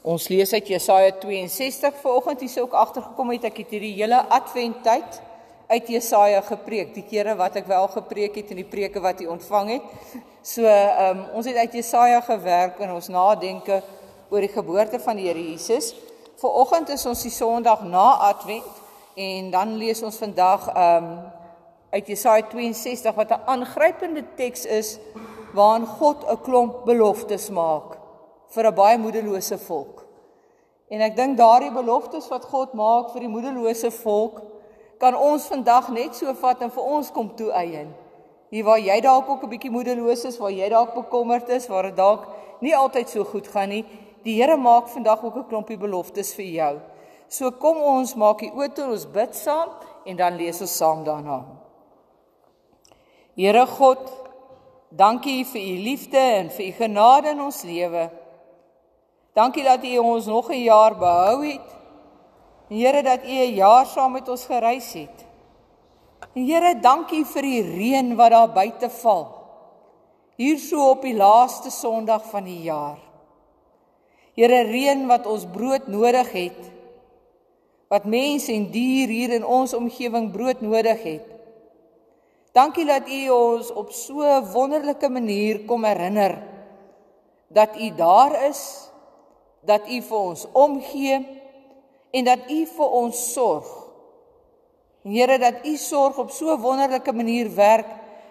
Ons lees uit Jesaja 62 vanoggend. Hier's ook agtergekom het ek het hierdie hele adventtyd uit Jesaja gepreek. Die kere wat ek wel gepreek het en die preke wat jy ontvang het. So, ehm um, ons het uit Jesaja gewerk en ons nadenke oor die geboorte van die Here Jesus. Vanoggend is ons die Sondag na Advent en dan lees ons vandag ehm um, uit Jesaja 62 wat 'n aangrypende teks is waarin God 'n klomp beloftes maak vir 'n baie moederlose volk. En ek dink daardie beloftes wat God maak vir die moederlose volk kan ons vandag net so vat en vir ons kom toe eien. Hier waar jy dalk ook 'n bietjie moederloos is, waar jy dalk bekommerd is, waar dit dalk nie altyd so goed gaan nie, die Here maak vandag ook 'n klompie beloftes vir jou. So kom ons maak die oë toe ons bid saam en dan lees ons saam daarna. Here God, dankie vir u liefde en vir u genade in ons lewe. Dankie dat U ons nog 'n jaar behou het. Here dat U 'n jaar saam met ons gereis het. Here, dankie vir die reën wat daar buite val. Hier so op die laaste Sondag van die jaar. Here, reën wat ons brood nodig het. Wat mense en dier hier in ons omgewing brood nodig het. Dankie dat U ons op so 'n wonderlike manier kom herinner dat U daar is dat U vir ons omgee en dat U vir ons sorg. Here dat U sorg op so 'n wonderlike manier werk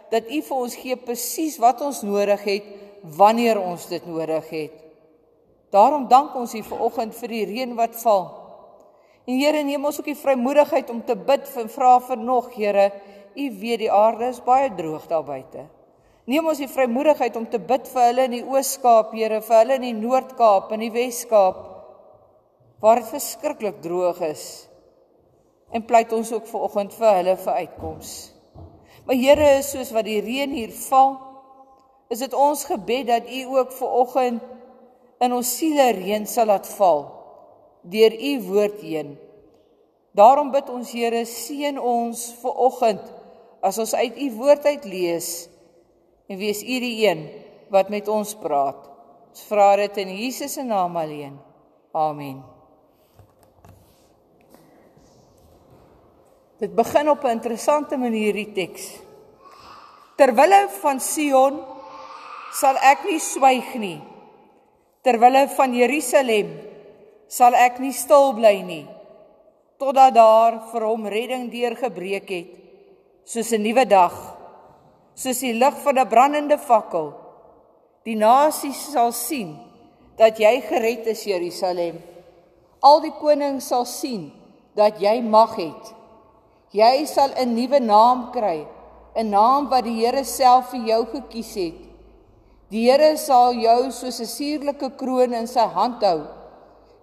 dat U vir ons gee presies wat ons nodig het wanneer ons dit nodig het. Daarom dank ons U vir oggend vir die reën wat val. En Here neem ons ook die vrymoedigheid om te bid vir vra vir nog Here. U weet die aarde is baie droog daar buite. Neem ons die vrymoedigheid om te bid vir hulle in die Oos-Kaap, Here, vir hulle in die Noord-Kaap en die Wes-Kaap waar dit verskriklik droog is. En pleit ons ook vir oggend vir hulle vir uitkoms. Maar Here, soos wat die reën hier val, is dit ons gebed dat U ook vir oggend in ons siele reën sal laat val deur U woord heen. Daarom bid ons Here, seën ons vir oggend as ons uit U woord uit lees en wees U die een wat met ons praat. Ons vra dit in Jesus se naam alleen. Amen. Dit begin op 'n interessante manier die teks. Terwille van Sion sal ek nie swyg nie. Terwille van Jerusalem sal ek nie stil bly nie totdat daar vir hom redding deurgebreek het soos 'n nuwe dag soos die lig van 'n brandende fakkel. Die nasies sal sien dat jy gered is, Jerusalem. Al die konings sal sien dat jy mag het. Jy sal 'n nuwe naam kry, 'n naam wat die Here self vir jou gekies het. Die Here sal jou soos 'n suurlike kroon in sy hand hou.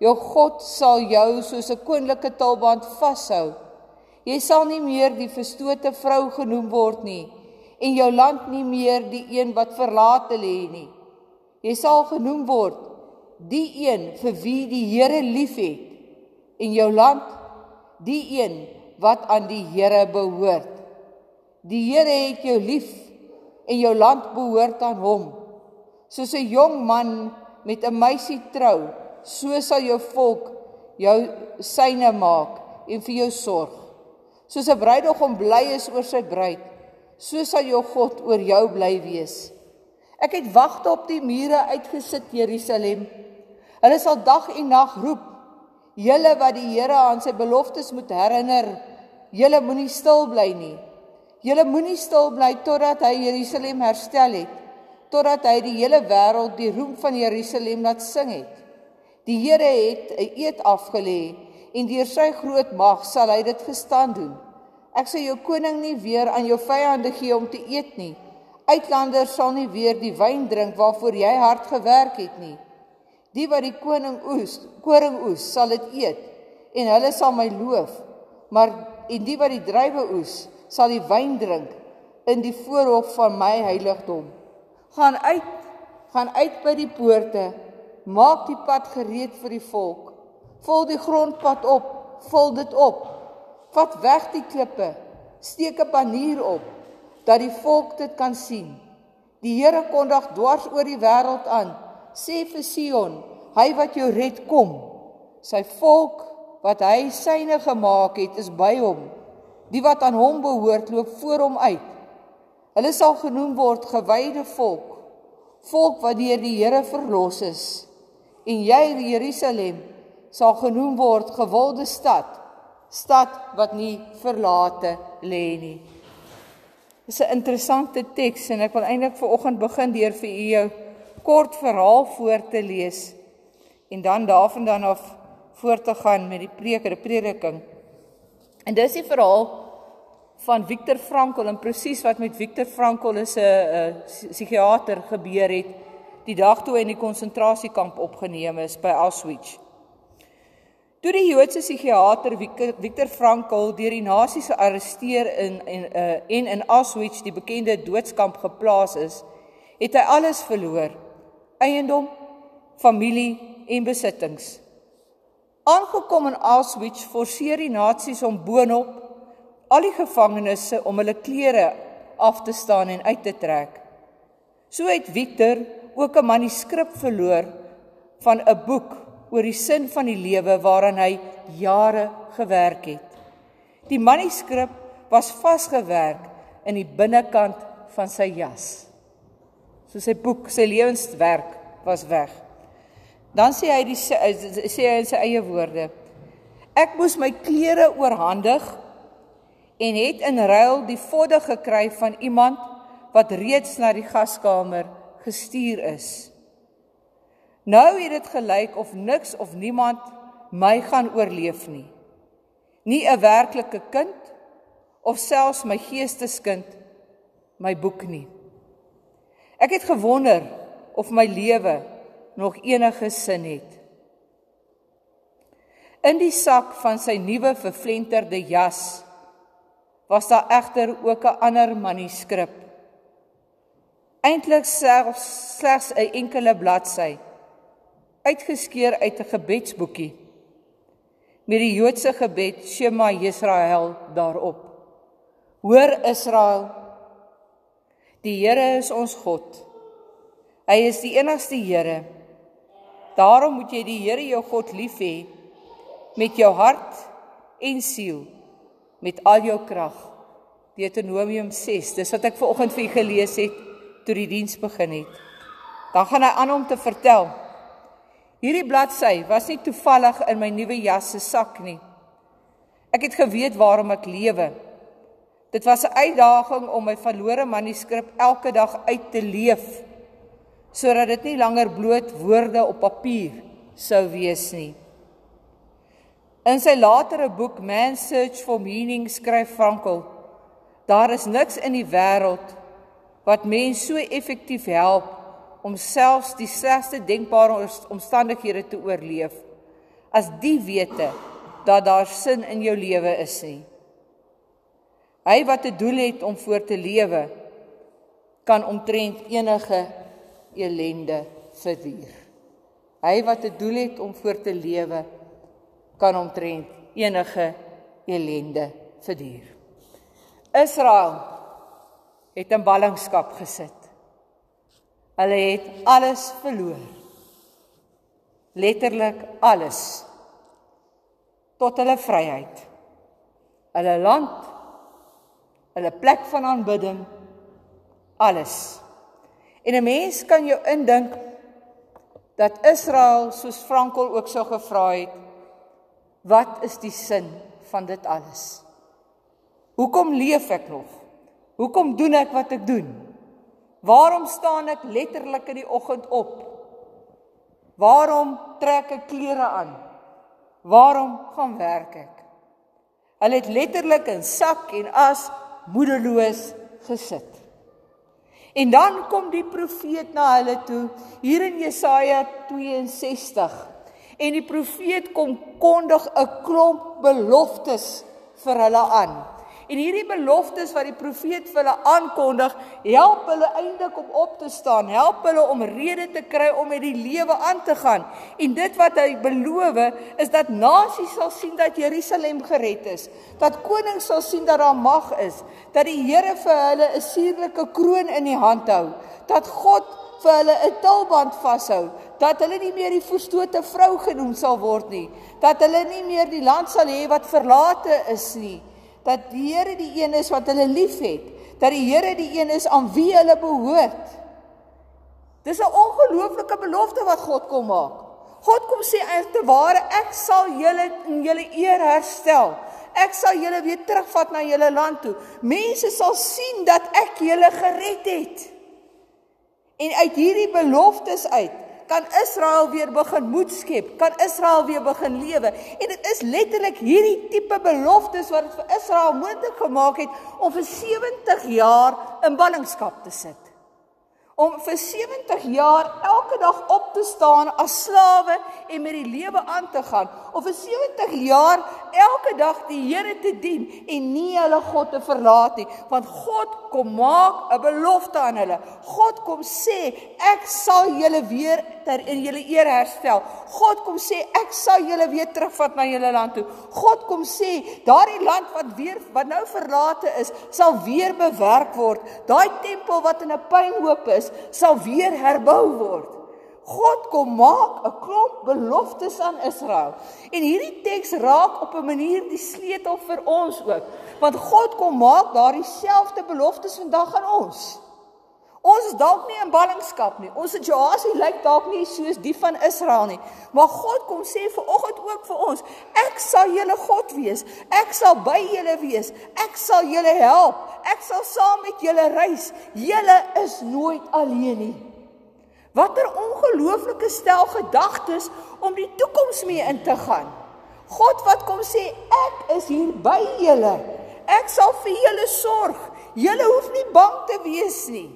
Jou God sal jou soos 'n koninklike tulband vashou. Jy sal nie meer die verstote vrou genoem word nie en jou land nie meer die een wat verlate lê nie. Jy sal genoem word die een vir wie die Here liefhet en jou land die een wat aan die Here behoort. Die Here het jou lief en jou land behoort aan hom. Soos 'n jong man met 'n meisie trou, so sal jou volk jou syne maak en vir jou sorg. Soos 'n bruidegom bly is oor sy bruid, so sal jou God oor jou bly wees. Ek het wagte op die mure uitgesit Jerusalem. Hulle sal dag en nag roep: "Julle wat die Here aan sy beloftes moet herinner, julle moenie stil bly nie. Julle moenie stil bly totdat hy Jerusalem herstel het, totdat hy die hele wêreld die roem van Jerusalem laat sing het. Die Here het 'n eed afgelê en deur sy groot mag sal hy dit gestaan doen." Ek sal jou koning nie weer aan jou vyande gee om te eet nie. Uitlanders sal nie weer die wyn drink waarvoor jy hard gewerk het nie. Die wat die koning oes, koring oes, sal dit eet en hulle sal my loof. Maar en die wat die druiwe oes, sal die wyn drink in die voorhof van my heiligdom. Gaan uit, gaan uit by die poorte, maak die pad gereed vir die volk. Vul die grondpad op, vul dit op. Vat weg die klippe. Steek 'n banier op dat die volk dit kan sien. Die Here kondig dwars oor die wêreld aan. Sê vir Sion, hy wat jou red kom. Sy volk wat hy syne gemaak het, is by hom. Die wat aan hom behoort, loop voor hom uit. Hulle sal genoem word gewyde volk, volk wat deur die Here verlos is. En jy, Jerusalem, sal genoem word gewilde stad, stad wat nie verlate lê nie. Dis 'n interessante teks en ek wil eintlik vir oggend begin deur vir u jou kort verhaal voor te lees en dan daarvandaan af voort te gaan met die preek, die prediking. En dis die verhaal van Viktor Frankl en presies wat met Viktor Frankl is 'n psigiater gebeur het die dag toe hy in die konsentrasiekamp opgeneem is by Auschwitz. Toe die Joodse psigiater Viktor Frankl deur die nasies gearresteer in en uh, en in Auschwitz, die bekende doodskamp geplaas is, het hy alles verloor: eiendom, familie en besittings. Aangekom in Auschwitz, forceer die nasies hom boonop al die gevangenes om hulle klere af te staan en uit te trek. So het Victor ook 'n manuskrip verloor van 'n boek oor die sin van die lewe waaraan hy jare gewerk het. Die manuskrip was vasgewerk in die binnekant van sy jas. So sy boek, sy lewenswerk was weg. Dan sê hy die sê hy in sy eie woorde: Ek moes my klere oorhandig en het in ruil die vodde gekry van iemand wat reeds na die gaskamer gestuur is. Nou het dit gelyk of niks of niemand my gaan oorleef nie. Nie 'n werklike kind of selfs my geesteskind my boek nie. Ek het gewonder of my lewe nog enige sin het. In die sak van sy nuwe vervlenterde jas was daar egter ook 'n ander manuskrip. Eintlik selfs slegs 'n enkele bladsy uitgeskeur uit 'n gebedsboekie met die Joodse gebed Shema Israel daarop. Hoor Israel, die Here is ons God. Hy is die enigste Here. Daarom moet jy die Here jou God lief hê met jou hart en siel met al jou krag. Deuteronomium 6. Dis wat ek ver oggend vir u gelees het toe die diens begin het. Dan gaan hy aan om te vertel. Hierdie bladsy was nie toevallig in my nuwe jas se sak nie. Ek het geweet waarom ek lewe. Dit was 'n uitdaging om my verlore manuskrip elke dag uit te leef sodat dit nie langer bloot woorde op papier sou wees nie. In sy latere boek Man's Search for Meaning skryf Frankl: Daar is niks in die wêreld wat mens so effektief help om selfs die slegste denkbare omstandighede te oorleef as die wete dat daar sin in jou lewe is nie. Hy wat 'n doel het om voort te lewe kan omtrent enige elende verduur. Hy wat 'n doel het om voort te lewe kan omtrent enige elende verduur. Israel het in ballingskap gesit. Hulle het alles verloor. Letterlik alles tot hulle vryheid. Hulle land, hulle plek van aanbidding, alles. En 'n mens kan jou indink dat Israel soos Frankl ook sou gevra het, Wat is die sin van dit alles? Hoekom leef ek nog? Hoekom doen ek wat ek doen? Waarom staan ek letterlik in die oggend op? Waarom trek ek klere aan? Waarom gaan werk ek? Hulle het letterlik in sak en as moedeloos gesit. En dan kom die profeet na hulle toe hier in Jesaja 62 en die profeet kom kondig 'n klomp beloftes vir hulle aan. En hierdie beloftes wat die profeet vir hulle aankondig, help hulle eintlik om op te staan, help hulle om rede te kry om met die lewe aan te gaan. En dit wat hy beloof is dat nasies sal sien dat Jerusalem gered is, dat konings sal sien dat daar mag is, dat die Here vir hulle 'n suurlike kroon in die hand hou, dat God vir hulle 'n tulband vashou, dat hulle nie meer die verstote vrou genoem sal word nie, dat hulle nie meer die land sal hê wat verlate is nie, dat die Here die een is wat hulle liefhet, dat die Here die een is aan wie hulle behoort. Dis 'n ongelooflike belofte wat God kom maak. God kom sê te ware ek sal julle in julle eer herstel. Ek sal julle weer terugvat na julle land toe. Mense sal sien dat ek julle gered het. En uit hierdie beloftes uit kan Israel weer begin moed skep, kan Israel weer begin lewe. En dit is letterlik hierdie tipe beloftes wat dit vir Israel moontlik gemaak het om vir 70 jaar in ballingskap te sit. Om vir 70 jaar elke dag op te staan as slawe en met die lewe aan te gaan. Of vir 70 jaar elke dag die Here te dien en nie hulle God te verlaat nie. Want God kom maak 'n belofte aan hulle. God kom sê ek sal julle weer ter in julle eer herstel God kom sê ek sal julle weer terugvat na julle land toe God kom sê daardie land wat weer wat nou verlate is sal weer bewerk word daai tempel wat in 'n pynhoop is, sal weer herbou word. God kom maak 'n klomp beloftes aan Israel. En hierdie teks raak op 'n manier die sleutel vir ons ook, want God kom maak daardie selfde beloftes vandag aan ons. Ons is dalk nie in ballingskap nie. Ons situasie lyk dalk nie soos die van Israel nie. Maar God kom sê vir oggend ook vir ons, ek sal julle God wees. Ek sal by julle wees. Ek sal julle help. Ek sal saam met julle reis. Julle is nooit alleen nie. Watter ongelooflike stel gedagtes om die toekoms mee in te gaan. God wat kom sê ek is hier by julle. Ek sal vir julle sorg. Julle hoef nie bang te wees nie.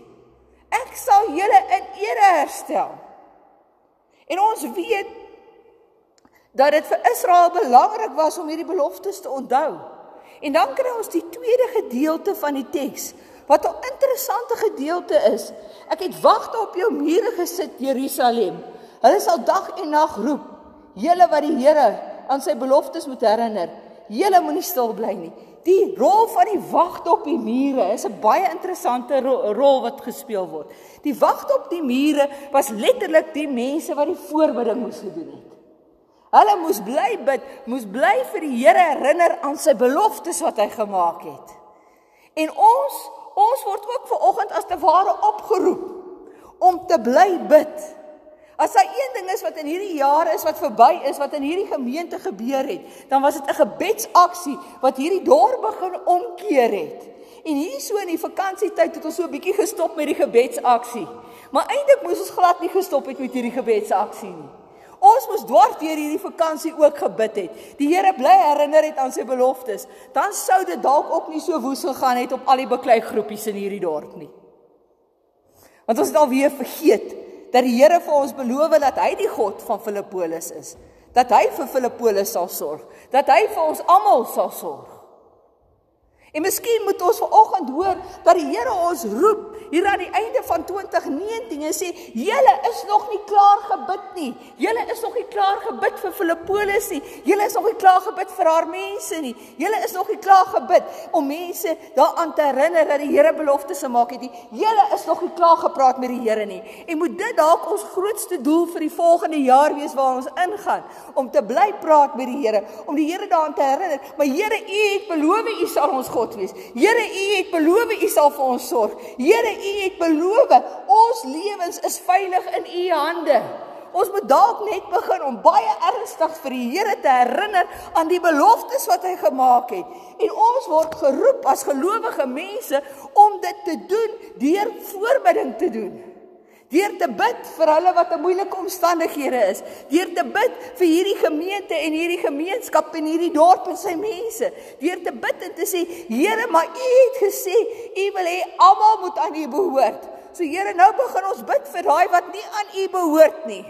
Ek sal julle in ere herstel. En ons weet dat dit vir Israel belangrik was om hierdie beloftes te onthou. En dan kry ons die tweede gedeelte van die teks wat 'n interessante gedeelte is. Ek het wagte op jou mure gesit Jerusalem. Hulle sal dag en nag roep, julle wat die Here aan sy beloftes moet herinner. Julle moenie stil bly nie. Die rol van die wagte op die mure is 'n baie interessante ro rol wat gespeel word. Die wagte op die mure was letterlik die mense wat die voorbidding moes gedoen het. Hulle moes bly bid, moes bly vir die Here herinner aan sy beloftes wat hy gemaak het. En ons, ons word ook ver oggend as te ware opgeroep om te bly bid. As daar een ding is wat in hierdie jare is wat verby is wat in hierdie gemeente gebeur het, dan was dit 'n gebedsaksie wat hierdie dorp begin omkeer het. En hier so in die vakansietyd het ons so 'n bietjie gestop met die gebedsaksie. Maar eintlik moes ons glad nie gestop het met hierdie gebedsaksie nie. Ons moes dwars deur hierdie vakansie ook gebid het. Die Here bly herinner het aan sy beloftes. Dan sou dit dalk ook nie so woes gegaan het op al die beklei groepies in hierdie dorp nie. Want ons het alweer vergeet dat die Here vir ons beloof dat hy die God van Filippolis is. Dat hy vir Filippolis sal sorg, dat hy vir ons almal sal sorg. En miskien moet ons vanoggend hoor dat die Here ons roep hier aan die einde van 2019 en sê julle is nog nie klaar gebid nie. Julle is nog nie klaar gebid vir Filippolis nie. Julle is nog nie klaar gebid vir haar mense nie. Julle is nog nie klaar gebid om mense daaraan te herinner dat die Here beloftes gemaak het nie. Julle is nog nie klaar gepraat met die Here nie. En moet dit dalk ons grootste doel vir die volgende jaar wees waar ons ingaan om te bly praat met die Here, om die Here daaraan te herinner. Maar Here, U het beloof U sal ons God God wees. Here, U het beloof U sal vir ons sorg. Here, U het beloof ons lewens is veilig in U hande. Ons moet dalk net begin om baie ernstig vir die Here te herinner aan die beloftes wat hy gemaak het. En ons word geroep as gelowige mense om dit te doen deur voorbidding te doen. Deur te bid vir hulle wat in moeilike omstandighede is. Deur te bid vir hierdie gemeente en hierdie gemeenskap en hierdie dorp en sy mense. Deur te bid en te sê, Here, maar U het gesê U wil hê almal moet aan U behoort. So Here, nou begin ons bid vir daai wat nie aan U behoort nie.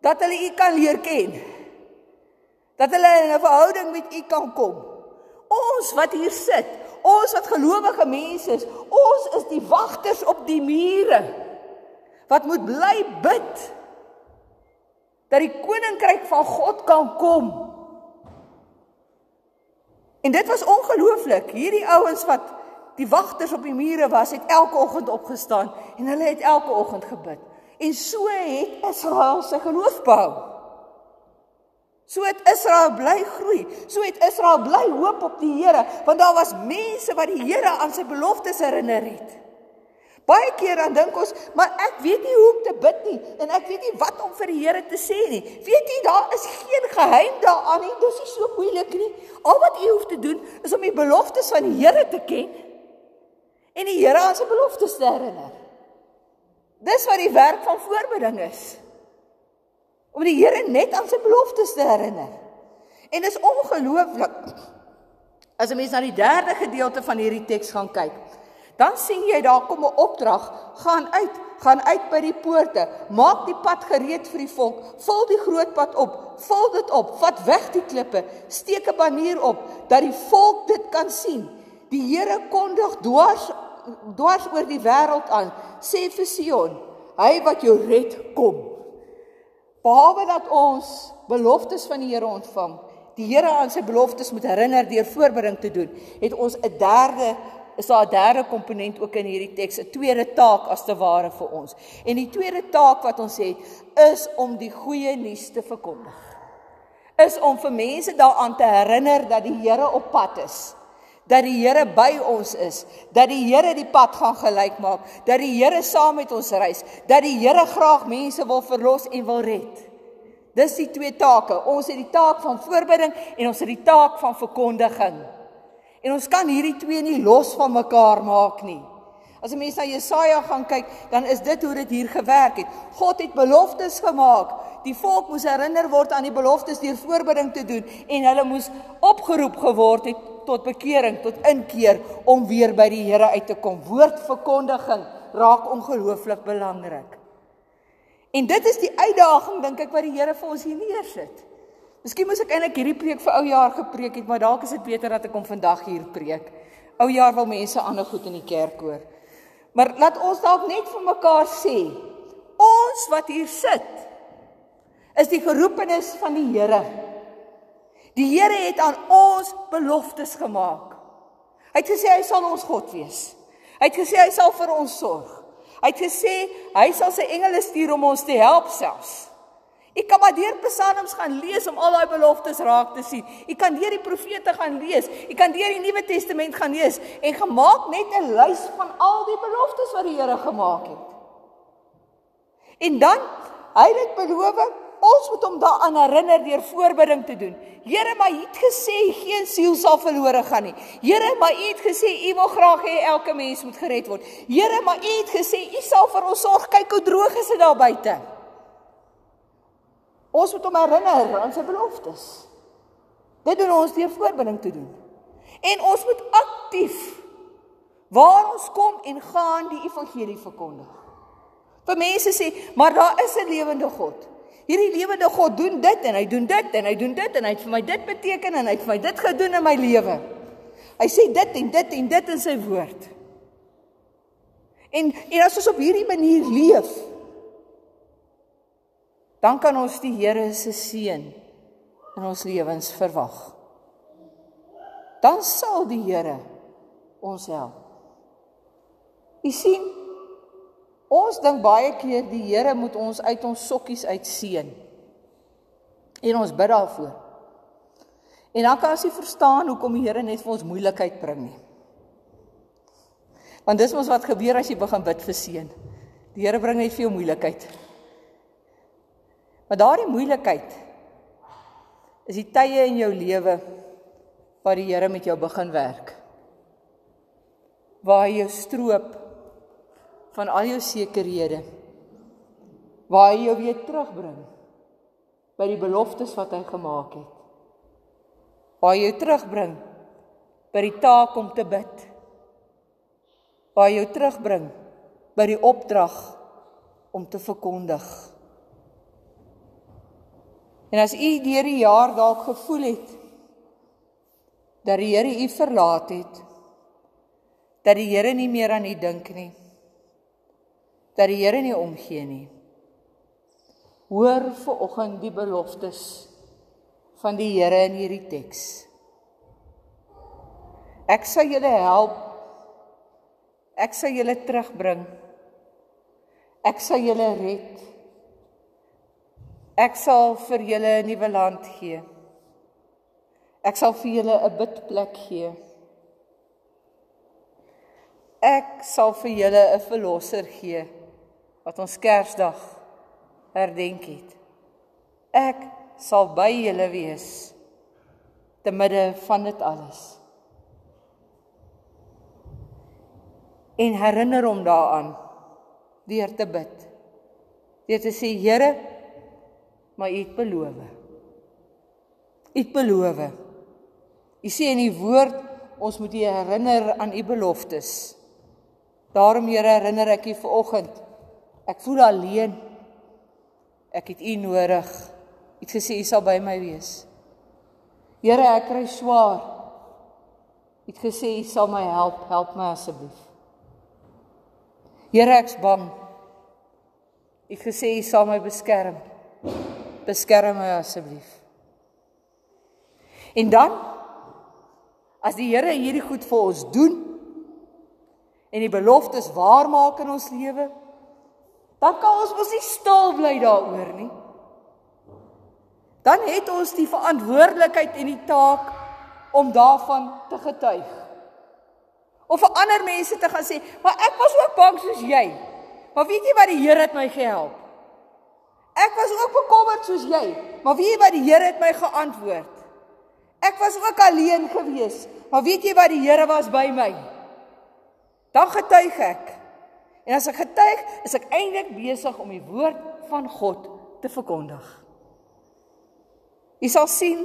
Dat hulle U kan leer ken. Dat hulle in 'n verhouding met U kan kom. Ons wat hier sit, ons wat gelowige mense is, ons is die wagters op die mure wat moet bly bid dat die koninkryk van God kan kom. En dit was ongelooflik. Hierdie ouens wat die wagters op die mure was, het elke oggend opgestaan en hulle het elke oggend gebid. En so het Israel sy geloof behou. So het Israel bly groei. So het Israel bly hoop op die Here, want daar was mense wat die Here aan sy beloftes herinner het. Baie keer dan dink ons, maar ek weet nie hoe om te bid nie en ek weet nie wat om vir die Here te sê nie. Weet jy, daar is geen geheim daaraan nie. Dis nie so moeilik nie. Al wat jy hoef te doen is om die beloftes van die Here te ken en die Here aan sy beloftes te herinner. Dis wat die werk van voorbereiding is. Om die Here net aan sy beloftes te herinner. En dis ongelooflik. As 'n mens na die derde gedeelte van hierdie teks gaan kyk, Dan sien jy daar kom 'n opdrag, gaan uit, gaan uit by die poorte, maak die pad gereed vir die volk, vul die groot pad op, vul dit op, vat weg die klippe, steek 'n banier op dat die volk dit kan sien. Die Here kondig dwars dwars oor die wêreld aan, sê vir Sion, hy wat jou red kom. Behalwe dat ons beloftes van die Here ontvang, die Here aan sy beloftes moet herinner deur voorbereiding te doen, het ons 'n derde is daar 'n derde komponent ook in hierdie teks, 'n tweede taak as te ware vir ons. En die tweede taak wat ons het, is om die goeie nuus te verkondig. Is om vir mense daaraan te herinner dat die Here op pad is. Dat die Here by ons is, dat die Here die pad gaan gelyk maak, dat die Here saam met ons reis, dat die Here graag mense wil verlos en wil red. Dis die twee take. Ons het die taak van voorbereiding en ons het die taak van verkondiging. En ons kan hierdie twee nie los van mekaar maak nie. As 'n mens na Jesaja gaan kyk, dan is dit hoe dit hier gewerk het. God het beloftes gemaak. Die volk moes herinner word aan die beloftes deur voorbereiding te doen en hulle moes opgeroep geword het tot bekering, tot inkeer om weer by die Here uit te kom. Woordverkondiging raak ongelooflik belangrik. En dit is die uitdaging dink ek wat die Here vir ons hier neersit. Miskien moes ek eintlik hierdie preek vir ou jaar gepreek het, maar dalk is dit beter dat ek hom vandag hier preek. Ou jaar wil mense ander goed in die kerk hoor. Maar laat ons dalk net vir mekaar sê, ons wat hier sit is die geroepenes van die Here. Die Here het aan ons beloftes gemaak. Hy het gesê hy sal ons God wees. Hy het gesê hy sal vir ons sorg. Hy het gesê hy sal sy engele stuur om ons te help selfs. Ek kan maar deur Psalms gaan lees om al daai beloftes raak te sien. Ek kan deur die profete gaan lees. Ek kan deur die Nuwe Testament gaan lees en gemaak net 'n lys van al die beloftes wat die Here gemaak het. En dan hy het beloof ons moet hom daaraan herinner deur voorbereiding te doen. Here, maar U het gesê geen siel sal verlore gaan nie. Here, maar U het gesê U wil graag hê elke mens moet gered word. Here, maar U het gesê U sal vir ons sorg. Kyk hoe droog is dit daar buite. Ons moet hom herinner aan sy beloftes. Dit doen ons deur voorbinding te doen. En ons moet aktief waar ons kom en gaan die evangelie verkondig. Vir mense sê, maar daar is 'n lewende God. Hierdie lewende God doen dit en hy doen dit en hy doen dit en hy het vir my dit beteken en hy het vir my dit gedoen in my lewe. Hy sê dit en dit en dit in sy woord. En en as ons op hierdie manier leef, dan kan ons die Here se seën in ons lewens verwag. Dan sal die Here ons help. U sien, ons dink baie keer die Here moet ons uit ons sokkies uit seën. En ons bid daarvoor. En dan kan ons nie verstaan hoekom die Here net vir ons moeilikheid bring nie. Want dis mos wat gebeur as jy begin bid vir seën. Die Here bring net vir jou moeilikheid. Maar daardie moeilikheid is die tye in jou lewe waar die Here met jou begin werk. Waar hy jou stroop van al jou sekerhede. Waar hy jou weer terugbring by die beloftes wat hy gemaak het. Waar hy jou terugbring by die taak om te bid. Waar hy jou terugbring by die opdrag om te verkondig. En as u deur die jaar dalk gevoel het dat die Here u verlaat het, dat die Here nie meer aan u dink nie, dat die Here nie omgee nie. Hoor ver oggend die beloftes van die Here in hierdie teks. Ek sal julle help Ek sal julle terugbring. Ek sal julle red. Ek sal vir julle 'n nuwe land gee. Ek sal vir julle 'n bidplek gee. Ek sal vir julle 'n verlosser gee wat ons Kersdag herdenk het. Ek sal by julle wees te midde van dit alles. En herinner hom daaraan deur te bid. Deur te sê Here, maar U het beloof. U het beloof. U sê in die woord ons moet U herinner aan U beloftes. Daarom Here herinner ek U vanoggend. Ek voel alleen. Ek het U nodig het gesê u sal by my wees. Here, ek kry swaar. Het gesê u sal my help, help my asseblief. Here, ek's bang. Het gesê u sal my beskerm. Beskerm my asseblief. En dan as die Here hierdie goed vir ons doen en die beloftes waar maak in ons lewe, dan kan ons mos nie stil bly daaroor nie dan het ons die verantwoordelikheid en die taak om daarvan te getuig. Of vir ander mense te gaan sê, "Maar ek was ook bang soos jy." Maar weet jy wat die Here het my gehelp? Ek was ook bekommerd soos jy, maar weet jy wat die Here het my geantwoord? Ek was ook alleen gewees, maar weet jy wat die Here was by my? Dan getuig ek. En as ek getuig, is ek eintlik besig om die woord van God te verkondig. U sal sien,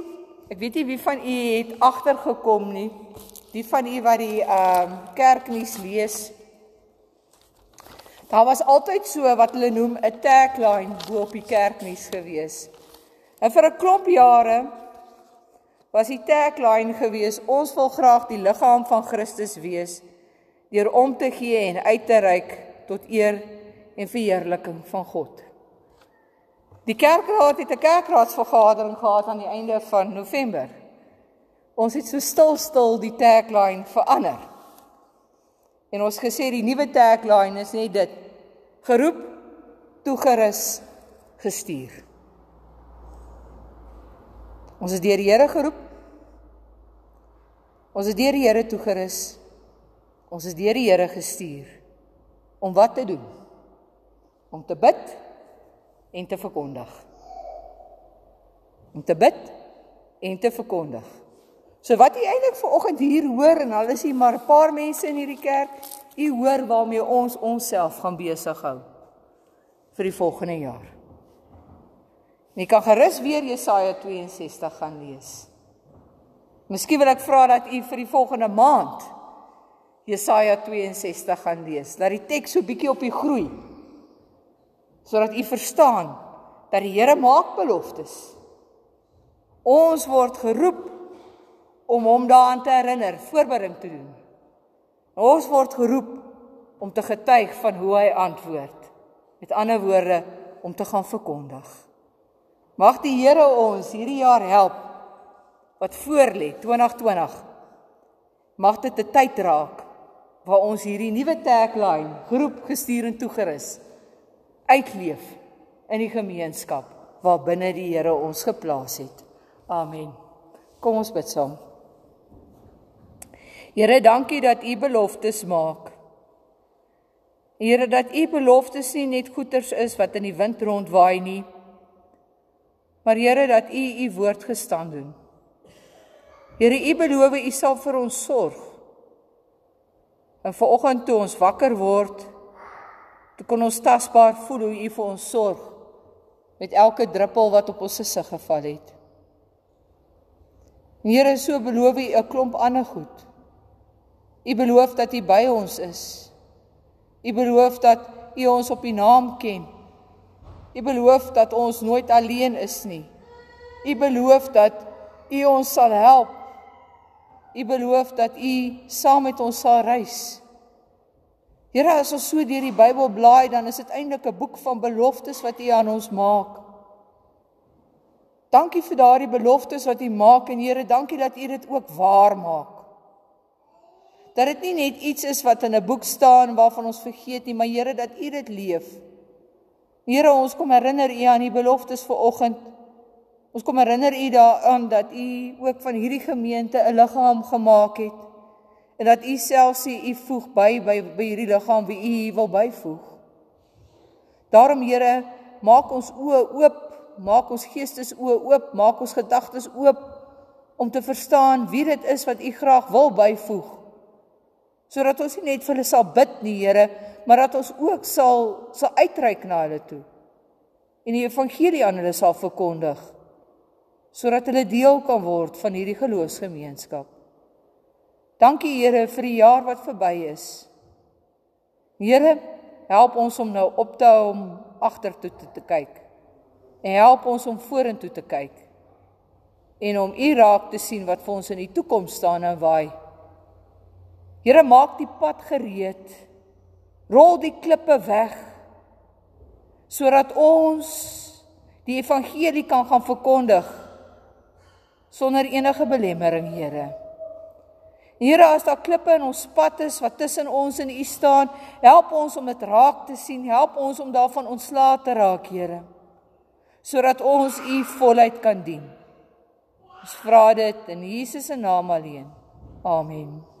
ek weet nie wie van u het agtergekom nie. Die van u wat die ehm um, kerknuus lees. Daar was altyd so wat hulle noem 'n tagline bo op die kerknuus gewees. En vir 'n klomp jare was die tagline gewees: Ons wil graag die liggaam van Christus wees deur om te gee en uit te reik tot eer en verheerliking van God. Die kerkraad het 'n kerkraadsvergadering gehad aan die einde van November. Ons het so stil stil die tagline verander. En ons gesê die nuwe tagline is net dit: geroep, toegerus, gestuur. Ons is deur die Here geroep. Ons is deur die Here toegerus. Ons is deur die Here gestuur om wat te doen? Om te bid en te verkondig. Om te bid en te verkondig. So wat jy eintlik vanoggend hier hoor en al is hier maar 'n paar mense in hierdie kerk, u hoor waarmee ons onsself gaan besig hou vir die volgende jaar. Jy kan gerus weer Jesaja 62 gaan lees. Miskien wil ek vra dat u vir die volgende maand Jesaja 62 gaan lees. Dat die teks so bietjie op u groei sodat u verstaan dat die Here maak beloftes. Ons word geroep om hom daaraan te herinner, voorbereiding te doen. Ons word geroep om te getuig van hoe hy antwoord. Met ander woorde, om te gaan verkondig. Mag die Here ons hierdie jaar help wat voorlê 2020. Mag dit 'n tyd raak waar ons hierdie nuwe tagline geroep, gestuur en toegerus uitleef in die gemeenskap waar binne die Here ons geplaas het. Amen. Kom ons bid saam. Here, dankie dat U beloftes maak. Here, dat U beloftes nie net goeters is wat in die wind rondwaai nie, maar Here dat U U woord gestaan doen. Here, U beloof U sal vir ons sorg. En vanoggend toe ons wakker word, Toe kon ons tasbaar voel hoe U vir ons sorg met elke druppel wat op ons gesig geval het. Here, so beloof U 'n klomp ander goed. U beloof dat U by ons is. U beloof dat U ons op U naam ken. U beloof dat ons nooit alleen is nie. U beloof dat U ons sal help. U beloof dat U saam met ons sal reis. Here, as ons so deur die Bybel blaai, dan is dit eintlik 'n boek van beloftes wat U aan ons maak. Dankie vir daardie beloftes wat U maak en Here, dankie dat U dit ook waar maak. Dat dit nie net iets is wat in 'n boek staan waarvan ons vergeet nie, maar Here dat U dit leef. Here, ons kom herinner U aan die beloftes vir oggend. Ons kom herinner U daaraan dat U ook van hierdie gemeente 'n liggaam gemaak het en dat U self sê U voeg by by, by hierdie liggaam wie U hier wil byvoeg. Daarom Here, maak ons oë oop, maak ons geestes oë oop, maak ons gedagtes oop om te verstaan wie dit is wat U graag wil byvoeg. Sodat ons nie net vir hulle sal bid nie, Here, maar dat ons ook sal sal uitreik na hulle toe. En die evangelie aan hulle sal verkondig sodat hulle deel kan word van hierdie geloofsgemeenskap. Dankie Here vir die jaar wat verby is. Here, help ons om nou op te hou om agtertoe te, te kyk. En help ons om vorentoe te kyk. En om U raak te sien wat vir ons in die toekoms staan en waai. Here, maak die pad gereed. Rol die klippe weg sodat ons die evangelie kan gaan verkondig sonder enige belemmering, Here. Here, as daar klippe in ons pad is wat tussen ons en U staan, help ons om dit raak te sien. Help ons om daarvan ontslae te raak, Here. Sodat ons U voluit kan dien. Ons vra dit in Jesus se naam alleen. Amen.